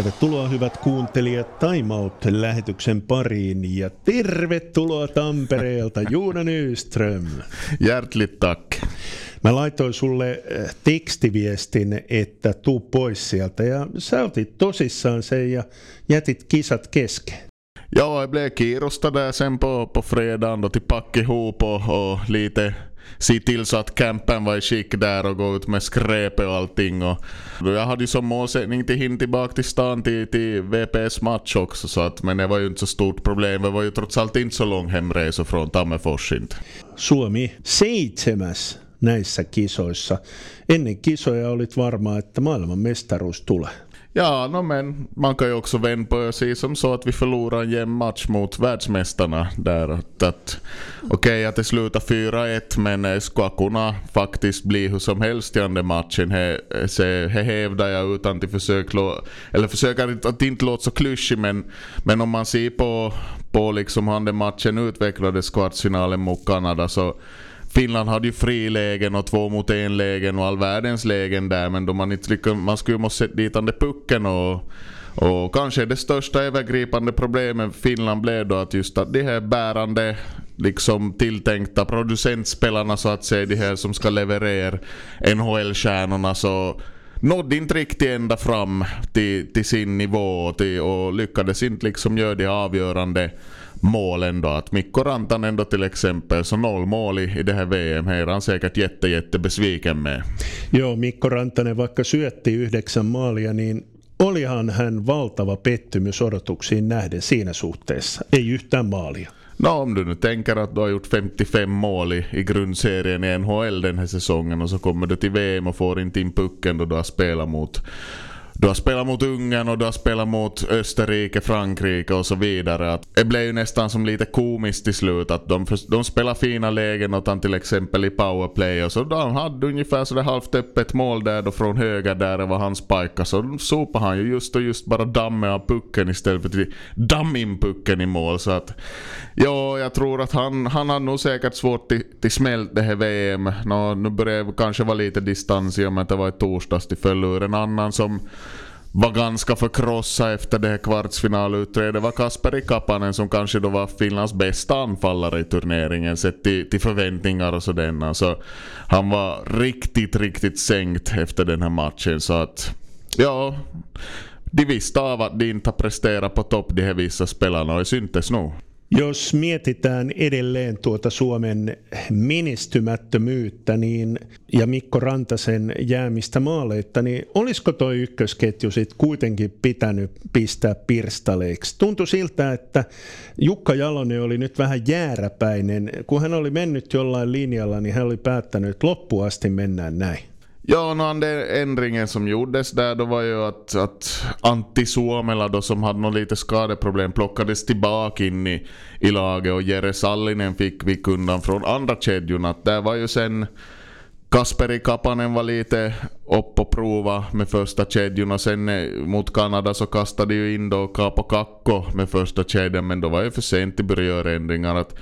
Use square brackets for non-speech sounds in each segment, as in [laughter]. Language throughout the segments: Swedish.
Tervetuloa hyvät kuuntelijat Time Out-lähetyksen pariin ja tervetuloa Tampereelta [laughs] Juuna Nyström. Hjärtligt tack. Mä laitoin sulle äh, tekstiviestin, että tuu pois sieltä ja sä otit tosissaan sen ja jätit kisat kesken. Ja, jag blev kirostad där sen på, på fredagen då till pack ihop och, och lite se till så att campen var i skick där och gå ut med skräp och allting. Och jag hade ju som målsättning till hinna tillbaka till stan till, till VPS match också så att, men det var ju inte så stort problem. Det var ju trots allt inte så lång hemresa från Tammerfors inte. Suomi seitsemäs näissä kisoissa. Ennen kisoja olit varma, että maailman mestaruus tulee. Ja, no, men man kan ju också vända på och se som så att vi förlorar en jämn match mot världsmästarna där. Att, Okej okay, att det slutar 4-1 men eh, det ska kunna faktiskt bli hur som helst i andra matchen. Det hävdar jag utan att försöka, eller försöka att inte låta så klyschig men, men om man ser på, på liksom hur den matchen utvecklades kvartsfinalen mot Kanada så Finland hade ju frilägen och två mot en lägen och all världens lägen där men då man inte lyckades, man skulle måste sätta dit den pucken och och kanske det största övergripande problemet för Finland blev då att just att de här bärande liksom tilltänkta producentspelarna så att säga, de här som ska leverera NHL-stjärnorna så nådde inte riktigt ända fram till, till sin nivå och, till, och lyckades inte liksom göra det avgörande mål ändå. Att Mikko Rantanen ändå till exempel, så noll mål i, i det här VM, här är han säkert jätte, jätte besviken med. Joo, Mikko Rantanen vaikka syötti yhdeksän maalia, niin olihan hän valtava pettymys odotuksiin nähden siinä suhteessa. Ei yhtään maalia. No, om du nu tänker att du har gjort 55 mål i, i grundserien i NHL den här säsongen och så kommer du till VM och får inte in pucken då du har spelat mot du har spelat mot Ungern och du har spelat mot Österrike, Frankrike och så vidare. Att det blev ju nästan som lite komiskt till slut att de, de spelar fina lägen åt han till exempel i powerplay och så de hade ungefär sådär halvt öppet mål där då från höger där det var hans pajka så sopade han ju just och just bara dammen av pucken istället för att damm in pucken i mål så att ja, jag tror att han, han har nog säkert svårt till, till smält det här VM. Nå, nu börjar det kanske vara lite distans i och med att det var i torsdags till följd en annan som var ganska förkrossad efter det här kvartsfinalutträdet var Kasperi Kapanen som kanske då var Finlands bästa anfallare i turneringen sett till, till förväntningar och sådana. Så alltså, han var riktigt, riktigt sänkt efter den här matchen så att ja, de visste av att de inte har presterat på topp de här vissa spelarna och det syntes nog. Jos mietitään edelleen tuota Suomen menestymättömyyttä niin, ja Mikko Rantasen jäämistä maaleita, niin olisiko toi ykkösketju sitten kuitenkin pitänyt pistää pirstaleiksi? Tuntui siltä, että Jukka Jalonen oli nyt vähän jääräpäinen. Kun hän oli mennyt jollain linjalla, niin hän oli päättänyt, että loppuasti mennään näin. Ja, och den ändringen som gjordes där då var ju att, att Antti Suomela då som hade något lite skadeproblem plockades tillbaka in i, i laget och Jere Sallinen fick vi undan från andra kedjorna. Där var ju sen Kasperi Kapanen var lite upp och prova med första kedjorna. Sen eh, mot Kanada så kastade ju in då Capo Kakko med första kedjan men då var ju för sent i börja göra ändringar. Att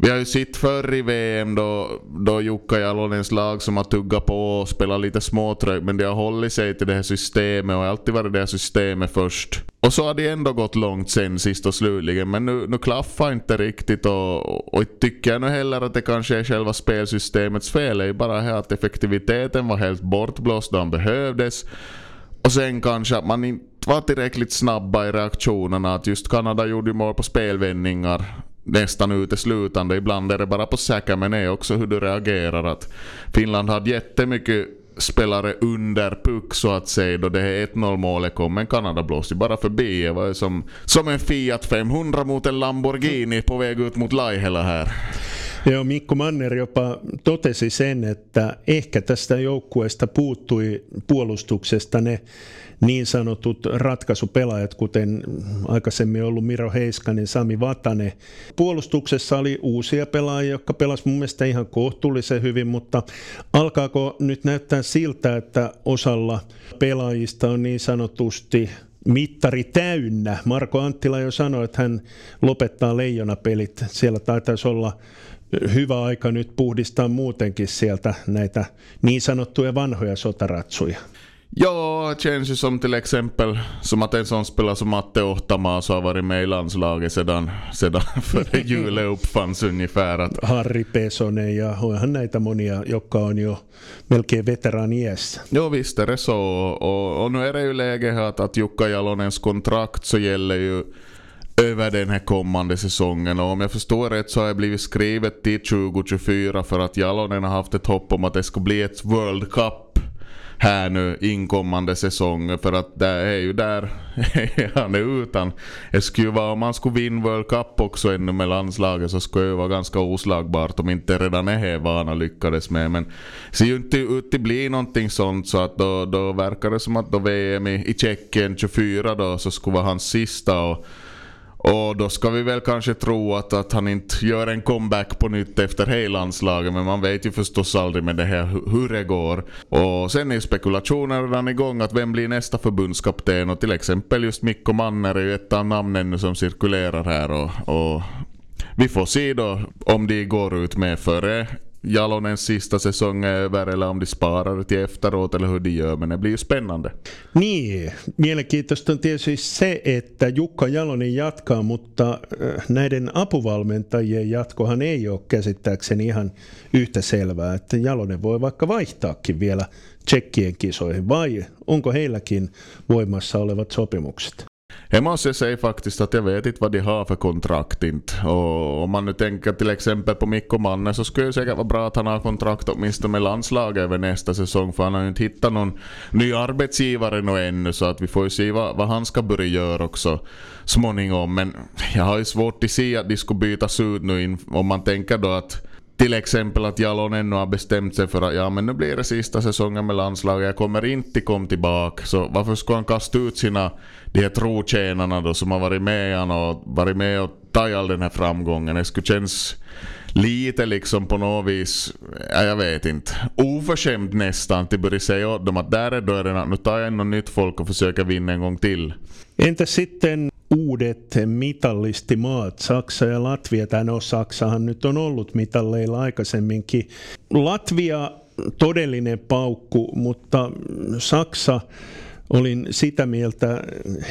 vi har ju sett förr i VM då, då Jukka Jalonens lag som har tuggat på och spelat lite småtrögt men de har hållit sig till det här systemet och alltid varit det här systemet först. Och så har det ändå gått långt sen sist och slutligen men nu, nu klaffar inte riktigt och, och tycker jag nu heller att det kanske är själva spelsystemets fel. Det är ju bara här att effektiviteten var helt bortblåst då den behövdes. Och sen kanske att man inte var tillräckligt snabba i reaktionerna. Att just Kanada gjorde ju mål på spelvändningar nästan uteslutande. Ibland är det bara på säker men är också hur du reagerar. Att Finland hade jättemycket spelare under puck så att säga då det här 1-0 målet kom men Kanada blåste bara förbi. Det var som, som en Fiat 500 mot en Lamborghini på väg ut mot Laihela här. Joo, Mikko Manner jopa totesi sen, että ehkä tästä joukkueesta puuttui puolustuksesta ne niin sanotut ratkaisupelaajat, kuten aikaisemmin ollut Miro Heiskanen, Sami Vatane. Puolustuksessa oli uusia pelaajia, jotka pelasivat mun mielestä ihan kohtuullisen hyvin, mutta alkaako nyt näyttää siltä, että osalla pelaajista on niin sanotusti mittari täynnä. Marko Anttila jo sanoi, että hän lopettaa leijonapelit. Siellä taitaisi olla hyvä aika nyt puhdistaa muutenkin sieltä näitä niin sanottuja vanhoja sotaratsuja. Ja, det känns ju som till exempel som att en sån spelare som Matte Ohtamaas har varit med i landslaget sedan, sedan [laughs] före julen uppfanns ungefär. Att... Harri Pesonen ja onhan näitä monia, jotka on jo melkein veteraaniässä. Jo visst är det så och, och nu är det ju läge att, att Jukka Jalonens kontrakt så gäller ju över den här kommande säsongen och om jag förstår rätt så har det blivit skrivet till 2024 för att Jalonen har haft ett hopp om att det ska bli ett World Cup här nu inkommande säsong för att det är ju där [laughs] han är utan. Det skulle vara, om man skulle vinna World Cup också ännu med landslaget så skulle det vara ganska oslagbart om inte redan är vana lyckades med. Men det ser ju inte ut att bli någonting sånt så att då, då verkar det som att då VM i, i Tjeckien 24 då så skulle vara hans sista och och då ska vi väl kanske tro att, att han inte gör en comeback på nytt efter hejlandslaget. Men man vet ju förstås aldrig med det här hur det går. Och sen är spekulationer redan igång att vem blir nästa förbundskapten. Och till exempel just Mikko Manner är ju ett av namnen som cirkulerar här. Och, och vi får se då om de går ut med före Jalonens sista säsong är över eller om de sparar till efteråt eller hur de gör. Men det blir ju spännande. Niin, mielenkiintoista on tietysti se, että Jukka Jalonen jatkaa, mutta äh, näiden apuvalmentajien jatkohan ei ole käsittääkseni ihan yhtä selvää. Että Jalonen voi vaikka vaihtaakin vielä tsekkien kisoihin vai onko heilläkin voimassa olevat sopimukset? Jag måste säga faktiskt att jag vet inte vad de har för kontrakt inte. Och om man nu tänker till exempel på Mikko Manne så skulle det säkert vara bra att han har kontrakt åtminstone med landslaget över nästa säsong för han har ju inte hittat någon ny arbetsgivare nu ännu så att vi får ju se vad, vad han ska börja göra också småningom. Men jag har ju svårt att se att de skulle bytas ut nu in, om man tänker då att till exempel att Jalon ännu har bestämt sig för att ja men nu blir det sista säsongen med landslaget, jag kommer inte komma tillbaka. Så varför ska han kasta ut sina de här trotjänarna då som har varit med han och varit med och tagit all den här framgången. Det skulle känns lite liksom på något vis, ja, jag vet inte, oförskämt nästan till börja säga åt dem att där är dörren nu tar jag in något nytt folk och försöker vinna en gång till. Entä sitten uudet mitallistimaat, Saksa ja Latvia, tai no Saksahan nyt on ollut mitalleilla aikaisemminkin. Latvia todellinen paukku, mutta Saksa olin sitä mieltä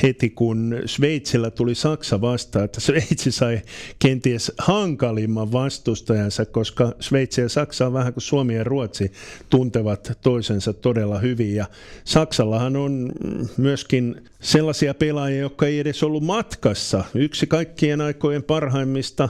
heti, kun Sveitsillä tuli Saksa vastaan, että Sveitsi sai kenties hankalimman vastustajansa, koska Sveitsi ja Saksa on vähän kuin Suomi ja Ruotsi tuntevat toisensa todella hyvin. Ja Saksallahan on myöskin sellaisia pelaajia, jotka ei edes ollut matkassa. Yksi kaikkien aikojen parhaimmista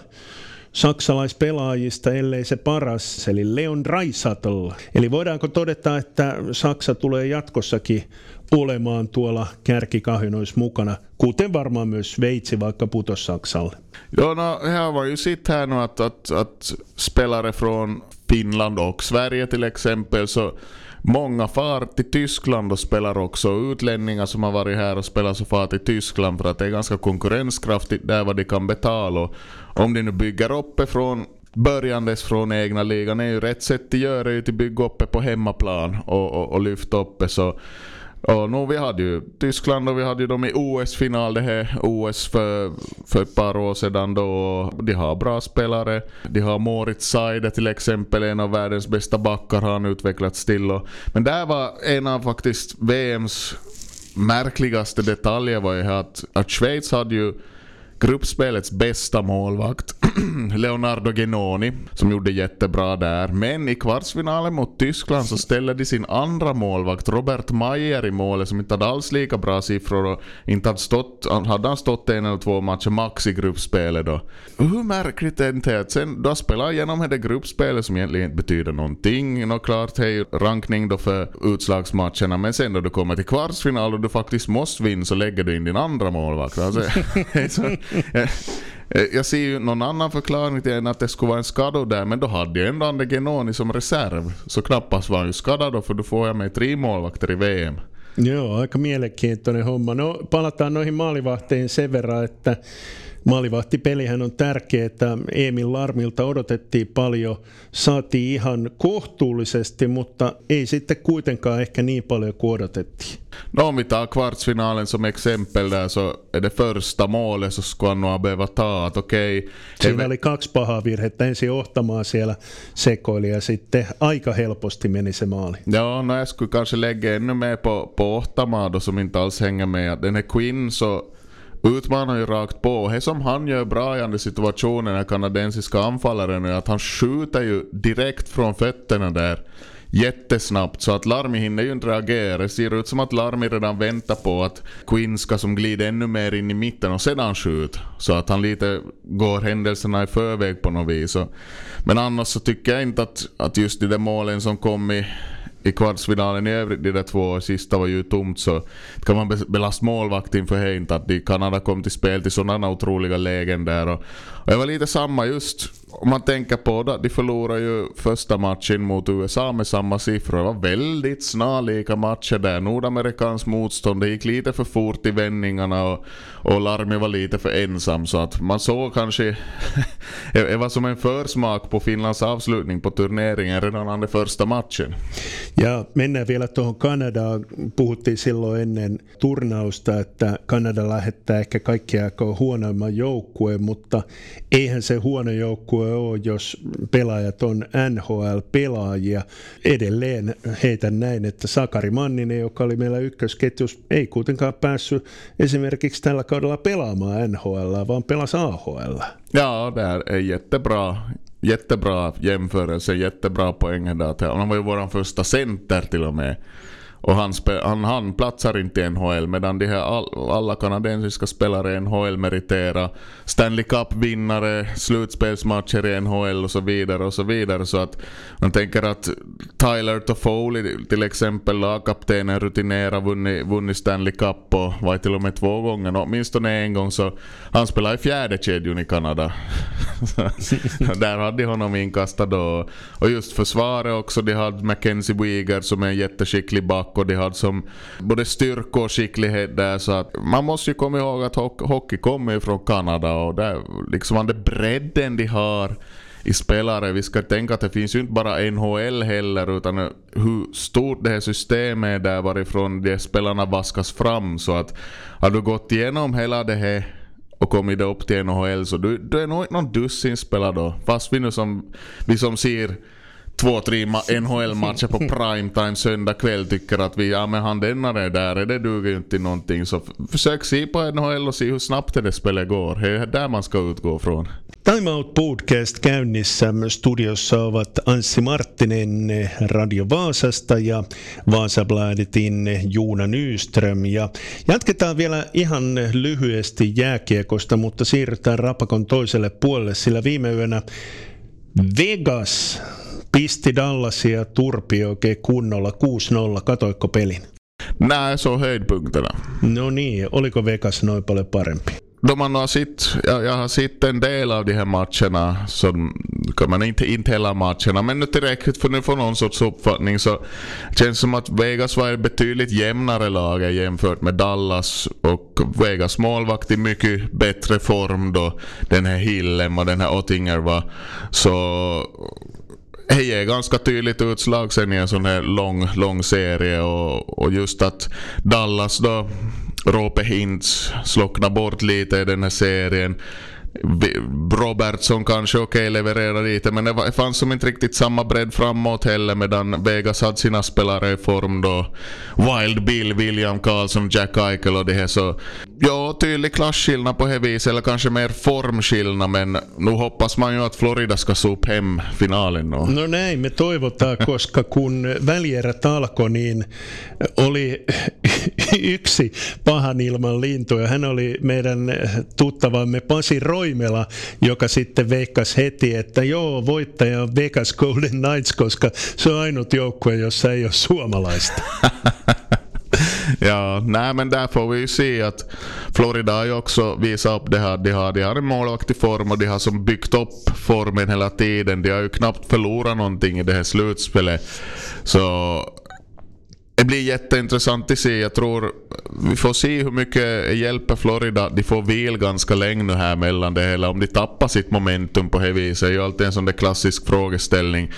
saksalaispelaajista, ellei se paras, eli Leon Raisatl. Eli voidaanko todeta, että Saksa tulee jatkossakin olemaan tuolla kärkikahinoissa mukana, kuten varmaan myös Sveitsi vaikka putos Saksalle. Ja, no, här var ju sitt här nu att, att, att spelare från Finland och Sverige till exempel så Många far till Tyskland och spelar också. Utlänningar som har varit här och spelat så far till Tyskland för att det är ganska konkurrenskraftigt där vad de kan betala. Och om de nu bygger uppifrån börjandes från egna ligan är ju rätt sätt att göra ju till bygga uppe på hemmaplan och, och, och lyfta uppe så och nu, vi hade ju Tyskland och vi hade ju dem i OS-final, det här OS för, för ett par år sedan då. De har bra spelare. De har Moritz Seide till exempel, en av världens bästa backar har han utvecklats till. Och, men där var en av faktiskt VMs märkligaste detaljer var ju att, att Schweiz hade ju gruppspelets bästa målvakt, [clears throat] Leonardo Genoni, som gjorde jättebra där. Men i kvartsfinalen mot Tyskland så ställde de sin andra målvakt, Robert Mayer, i målet som inte hade alls lika bra siffror och inte hade stått, hade han stått en eller två matcher max i gruppspelet då. hur märkligt är det att sen då spelar igenom det gruppspelet som egentligen inte betyder någonting. Nå klart, det är ju rankning då för utslagsmatcherna, men sen då du kommer till kvartsfinal och du faktiskt måste vinna så lägger du in din andra målvakt. Alltså, jag [laughs] ser ju någon annan förklaring till än att det skulle vara en skada där, men då hade jag ändå Ander Genoni som reserv. Så knappast var han ju skadad då, för då får jag med tre målvakter i VM. Joo, aika mielenkiintoinen homma. No, palataan noihin maalivahteihin sen verran, että maalivahtipelihän on tärkeä, että Emil Larmilta odotettiin paljon, saatiin ihan kohtuullisesti, mutta ei sitten kuitenkaan ehkä niin paljon kuin odotettiin. No vi tar kvartsfinalen som exempel där så är det första målet så skulle han nog behöva ta att okej. Okay, Siinä oli kaksi pahaa virhettä. Ensin ohtamaan siellä sekoili ja sitten aika helposti meni se maali. Ja, no jag skulle kanske lägga ännu mer på, på ohtamaa då som inte alls hänger med. Den här Quinn så utmanar ju rakt på. Det som han gör bra i den situationen, den kanadensiska anfallaren, är att han skjuter ju direkt från fötterna där jättesnabbt så att Larmi hinner ju inte reagera. Det ser ut som att Larmi redan väntar på att Quinn ska som glida ännu mer in i mitten och sedan skjut. Så att han lite går händelserna i förväg på något vis. Men annars så tycker jag inte att, att just de där målen som kom i i kvartsfinalen i övrigt, de där två sista var ju tomt så kan man belasta målvakten för det att de Kanada kom till spel till sådana otroliga lägen där. Och, och det var lite samma just om man tänker på det, de förlorade ju första matchen mot USA med samma siffror. Det var väldigt snarlika matcher där. Nordamerikansk motstånd, det gick lite för fort i vändningarna och, och Larmi var lite för ensam. Så att man såg kanske, det var som en försmak på Finlands avslutning på turneringen redan under första matchen. Ja mennään vielä tuohon Kanadaan. Puhuttiin silloin ennen turnausta, että Kanada lähettää ehkä kaikkia aikoina huonoimman joukkueen, mutta eihän se huono joukkue ole, jos pelaajat on NHL-pelaajia. Edelleen heitän näin, että Sakari Manninen, joka oli meillä ykkösketjus, ei kuitenkaan päässyt esimerkiksi tällä kaudella pelaamaan NHL, vaan pelasi AHL. Ja, det är jättebra jättebra jämförelse, jättebra poäng. Han var ju vår första center till och med. Och han, han, han platsar inte i NHL medan de här all, alla kanadensiska spelare i NHL meriterar Stanley Cup-vinnare, slutspelsmatcher i NHL och så vidare och så vidare. Så att man tänker att Tyler Toffoli till exempel, lagkaptenen, rutinerad, vunnit, vunnit Stanley Cup och var till och med två gånger. Åtminstone en gång så han spelade i fjärde kedjan i Kanada. [laughs] Där hade de honom inkastad då. Och just försvaret också, de hade Mackenzie Weegar som är en jätteskicklig back och de hade som både styrka och skicklighet där så att man måste ju komma ihåg att hockey kommer ju från Kanada och där liksom den bredden de har i spelare. Vi ska tänka att det finns ju inte bara NHL heller utan hur stort det här systemet är där varifrån de spelarna vaskas fram så att har du gått igenom hela det här och kommit upp till NHL så du, du är nog inte någon dussin spelare då. Fast vi nu som, vi som ser två, tre NHL-matcher på primetime söndag kväll tycker att vi, ja men han denna är där, det duger ju inte till någonting. Så försök se på NHL och se hur snabbt det spelet går. Det är där man ska utgå från. Time Out Podcast käynnissä. Studiossa ovat Anssi Marttinen Radio Vaasasta ja Vaasabladetin Juuna Nyström. Ja jatketaan vielä ihan lyhyesti jääkiekosta, mutta siirrytään Rapakon toiselle puolelle, sillä viime yönä Vegas pisti Dallasia turpi oikein kunnolla 6-0. Katoikko pelin? Nää, se on höjdpunkterna. No niin, oliko Vegas noin paljon parempi? Då man har sett, jag, jag har sett en del av de här matcherna, som, man inte, inte hela matcherna, men nu tillräckligt för att få någon sorts uppfattning så känns som att Vegas var ett betydligt jämnare lag jämfört med Dallas och Vegas målvakt i mycket bättre form då den här Hillem och den här Ottinger var. Så det ger ganska tydligt utslag sen i en sån här lång, lång serie och, och just att Dallas då Rope Hintz slocknar bort lite i den här serien. Robertson kanske okej okay, levererar lite men det fanns som inte riktigt samma bredd framåt heller medan Vegas hade sina spelare i form då. Wild Bill, William Karlsson, Jack Eichel och det här så. Ja, tydlig klasskillnad på det viset eller kanske mer formskillnad men nu hoppas man ju att Florida ska sopa hem finalen. No, no näin me toivotaan, koska kun välierät alkoi niin oli yksi pahan ilman lintu ja hän oli meidän tuttavamme Pasi Roy Toimela, joka sitten veikkasi heti, että joo, voittaja on Vegas Golden Knights, koska se on ainut joukkue, jossa ei ole suomalaista. [laughs] ja, nej men där får vi ju se att Florida har ju också visat upp det här. De har, de har en målvakt i form och de har som byggt upp formen hela tiden. De har ju knappt förlorat någonting i det här slutspelet. Så det blir jätteintressant att se. Jag tror vi får se hur mycket hjälper Florida. De får vil ganska länge nu här mellan det hela. Om de tappar sitt momentum på det viset är ju alltid en sån där klassisk frågeställning.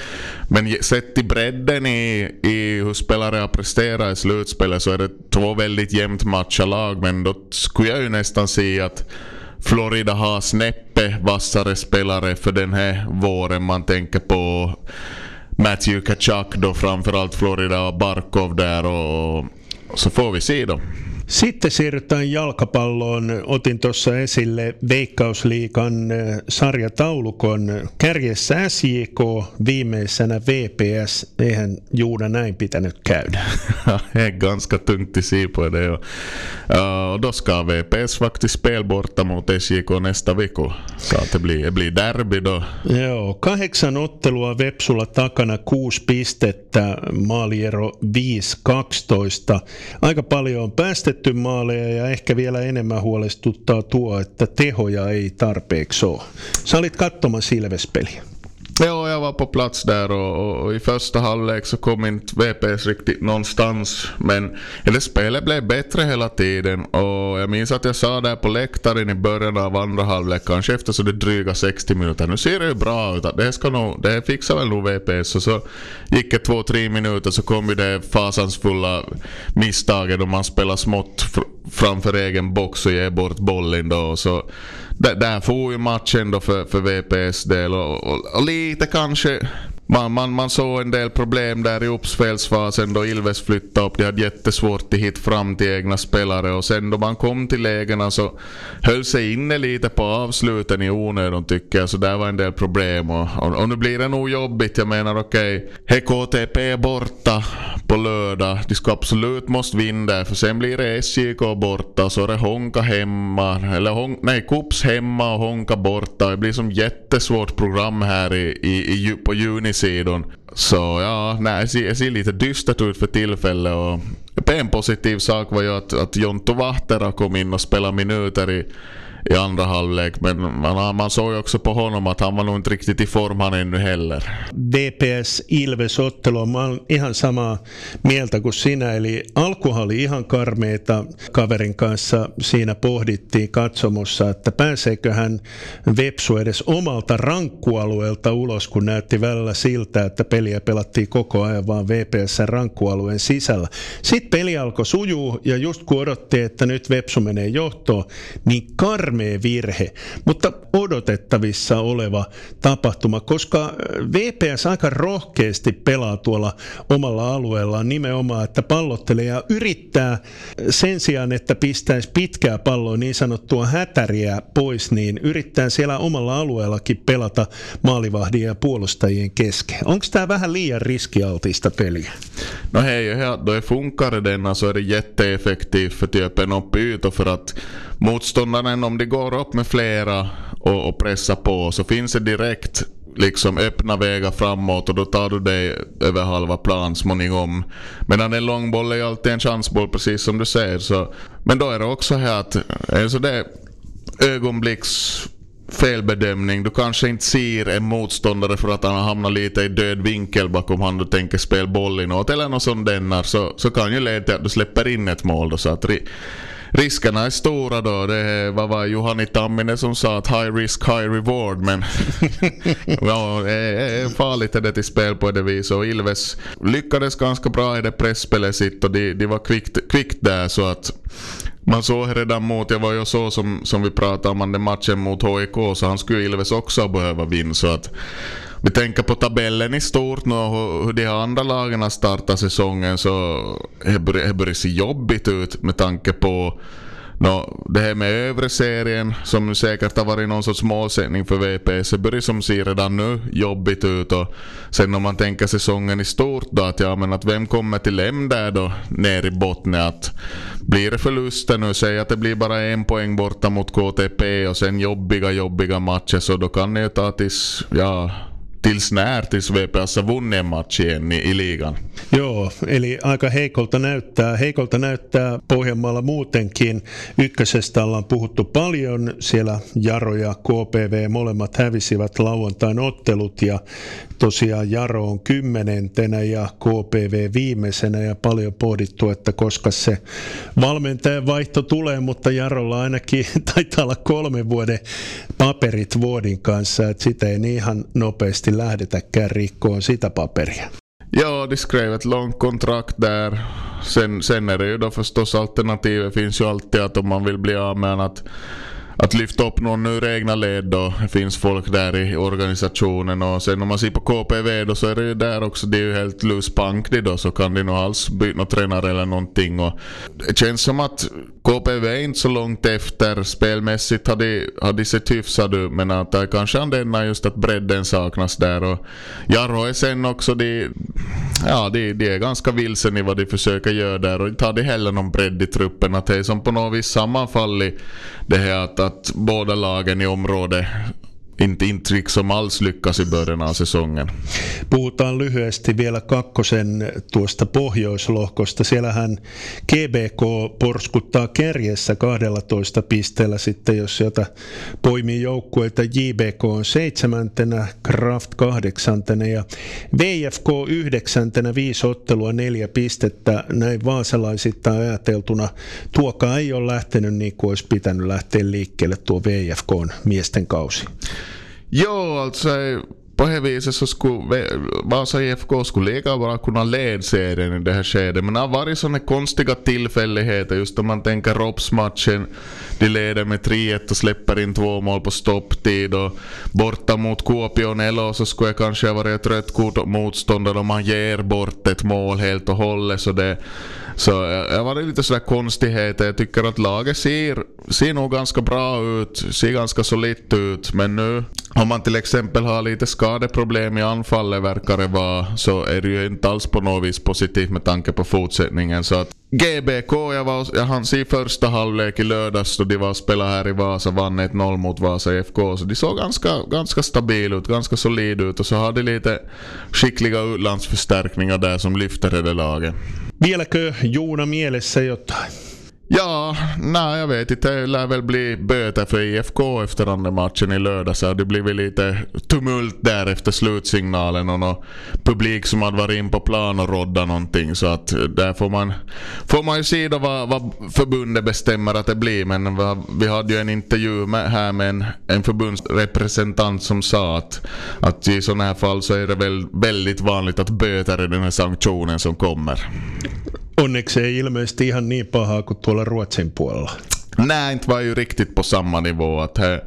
Men sett i bredden i, i hur spelare har presterat i slutspelet så är det två väldigt jämnt matchade lag. Men då skulle jag ju nästan se att Florida har snäppe vassare spelare för den här våren. Man tänker på Matthew Kachak då framförallt Florida och Barkov där och, och så får vi se då. Sitten siirrytään jalkapalloon. Otin tuossa esille Veikkausliikan eh, sarjataulukon kärjessä SJK, viimeisenä VPS. Eihän Juuda näin pitänyt käydä. [laughs] ganska tungt i se på det. Och, uh, och då ska VPS faktiskt spela borta mot SJK nästa vecka. Så att det blir, det blir derby då. Joo, kahdeksan ottelua Vepsulla takana, kuusi pistettä, maaliero 5-12. Aika paljon on päästetty tehty maaleja ja ehkä vielä enemmän huolestuttaa tuo, että tehoja ei tarpeeksi ole. Sä olit katsomassa Ilvespeliä. Ja, jag var på plats där och, och, i första halvlek så kom inte VPS riktigt någonstans. Men det spelet blev bättre hela tiden och jag minns att jag sa där på läktaren i början av andra halvlek, kanske efter så det dryga 60 minuter. Nu ser det ju bra ut, det, ska nog, det fixar väl nog VPS. Och så gick det två, tre minuter så kom ju det fasansfulla misstaget då man spelar smått fr framför egen box och ger bort bollen då. Så där får ju matchen då för, för VPS del och, och, och lite kanske man, man, man såg en del problem där i uppspelsfasen då Ilves flyttade upp. De hade jättesvårt att hitta fram till egna spelare och sen då man kom till lägena så höll sig inne lite på avsluten i onödan tycker jag. Så där var en del problem och, och, och nu blir det nog jobbigt. Jag menar okej, okay, KTP borta på lördag. De ska absolut måste vinna där för sen blir det SJK borta och så är det Honka hemma. Eller Hon, nej, Kups hemma och Honka borta. Det blir som jättesvårt program här i, i, i på junisidan. Så ja, nej, det ser, det ser lite dystert ut för tillfället. Och en positiv sak var ju att, att Jonto Vahtera kom in och spelade minuter i i andra halvlek. Men man, man såg också på honom att han var nog inte riktigt i form han ännu heller. VPS Ilves ottelu, olen ihan samaa mieltä kuin sinä. Eli alkuhan oli ihan karmeita. Kaverin kanssa siinä pohdittiin katsomossa, että pääseekö hän Vepsu edes omalta rankkualueelta ulos, kun näytti välillä siltä, että peliä pelattiin koko ajan vaan VPS rankkualueen sisällä. Sitten peli alkoi sujuu ja just kun odotti, että nyt Vepsu menee johtoon, niin kar karmea virhe, mutta odotettavissa oleva tapahtuma, koska VPS aika rohkeasti pelaa tuolla omalla alueellaan nimenomaan, että pallottelee ja yrittää sen sijaan, että pistäisi pitkää palloa niin sanottua hätäriä pois, niin yrittää siellä omalla alueellakin pelata maalivahdien ja puolustajien kesken. Onko tämä vähän liian riskialtista peliä? No hej, då funkar denna så är det jätteeffektivt för att öppna upp ytor för att motståndaren, om de går upp med flera och, och pressar på så finns det direkt liksom öppna vägar framåt och då tar du dig över halva plan småningom. Medan en långboll är alltid en chansboll precis som du säger. Så, men då är det också här att alltså det ögonblicks felbedömning. Du kanske inte ser en motståndare för att han har hamnat lite i död vinkel bakom han du tänker spela boll inåt eller något sånt denna så, så kan ju leda till att du släpper in ett mål. Då, så att riskerna är stora då. Det vad var Juhani Tamminen som sa att high risk, high reward. Men [laughs] ja, det är farligt är det till spel på det viset. Och Ilves lyckades ganska bra i det pressspelet sitt och de, de var kvickt, kvickt där så att man såg redan mot, jag var ju så som, som vi pratade om den matchen mot HIK så han skulle Ilves också behöva vinna så att vi tänker på tabellen i stort nu och hur de andra lagen har startat säsongen så det börjar se jobbigt ut med tanke på No, det här med övre serien som säkert har varit någon sorts målsättning för VPS. Det börjar som ser redan nu jobbigt ut och sen om man tänker säsongen i stort då att ja men att vem kommer till M där då ner i botten att blir det förluster nu, säg att det blir bara en poäng borta mot KTP och sen jobbiga jobbiga matcher så då kan ni ju ta tills ja tills när tills VPS har vunnit en match igen i, i ligan. Joo, eli aika heikolta näyttää. Heikolta näyttää Pohjanmaalla muutenkin. Ykkösestä ollaan puhuttu paljon. Siellä Jaro ja KPV molemmat hävisivät lauantain ottelut ja tosiaan Jaro on kymmenentenä ja KPV viimeisenä ja paljon pohdittu, että koska se valmentajan vaihto tulee, mutta Jarolla ainakin [laughs] taitaa olla kolmen vuoden paperit vuodin kanssa, että sitä ei niin ihan nopeasti lähdetäkään rikkoon sitä paperia. Ja, de skrev ett långt kontrakt där. Sen, sen är det ju då förstås alternativet finns ju alltid att om man vill bli av med att att lyfta upp någon ur egna led då. Det finns folk där i organisationen och sen om man ser på KPV då så är det ju där också, det är ju helt loose punk då så kan de nog alls byta någon tränare eller någonting och det känns som att KPV är inte så långt efter. Spelmässigt har de, har de sett hyfsade ut men att det kanske anledning just att bredden saknas där. Och Jarro är sen också de, ja de, de är ganska vilsen i vad de försöker göra där. Och inte har de heller någon bredd i truppen att det är som på något vis sammanfallit det här att att båda lagen i området inte, inte liksom alls lyckas i början av säsongen. Puhutaan lyhyesti vielä kakkosen tuosta pohjoislohkosta. Siellähän GBK porskuttaa kärjessä 12 pisteellä sitten, jos sieltä poimii joukkueita. JBK on seitsemäntenä, Kraft kahdeksantena ja VFK yhdeksäntenä, viisi ottelua, neljä pistettä. Näin vaasalaisittain ajateltuna. Tuokaa ei ole lähtenyt niin kuin olisi pitänyt lähteä liikkeelle tuo VFK miesten kausi. Jo, alltså eh, på det viset så skulle Vasa IFK skulle lika bra kunna leda serien i det här skedet. Men det har varit sådana konstiga tillfälligheter just om man tänker Rops-matchen. De leder med 3-1 och släpper in två mål på stopptid. Och borta mot Kuopionelo så skulle jag kanske ha varit ett rött kort åt motståndare om man ger bort ett mål helt och hållet. Så det, så eh, jag var lite sådär konstigheter. Jag tycker att laget ser, ser nog ganska bra ut, ser ganska solitt ut. Men nu om man till exempel har lite skadeproblem i anfallet verkar det vara så är det ju inte alls på något vis positivt med tanke på fortsättningen. Så att GBK, jag, var, jag hann se första halvlek i lördags då de var spelade här i Vasa, vann 1-0 mot Vasa IFK. Så de såg ganska, ganska stabil ut, ganska solid ut och så hade de lite skickliga utlandsförstärkningar där som lyfter det laget. Vieläkö Joona mielessä jotain? Ja, nej jag vet inte. Det lär väl bli böter för IFK efter andra matchen i lördags. det blir väl lite tumult där efter slutsignalen och någon publik som hade varit in på plan och rodda någonting så att där får man, får man ju se då vad, vad förbundet bestämmer att det blir men vi hade ju en intervju med, här med en, en förbundsrepresentant som sa att, att i sådana här fall så är det väl väldigt vanligt att böter är den här sanktionen som kommer. Onneksi ei ilmeisesti ihan niin pahaa kuin tuolla Ruotsin puolella. Inte var ju riktigt på samma nivå. Att det,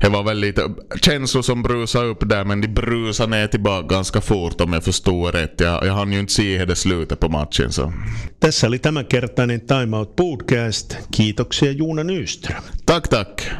det var väl lite känslor som brusade upp där men de brusade ner tillbaka ganska fort om jag förstod rätt. Jag, jag hann ju inte se det slutet på matchen. Så. Tässä oli tämänkertainen Time Out Podcast. Kiitoksia Juuna Nyström. Tack, tack.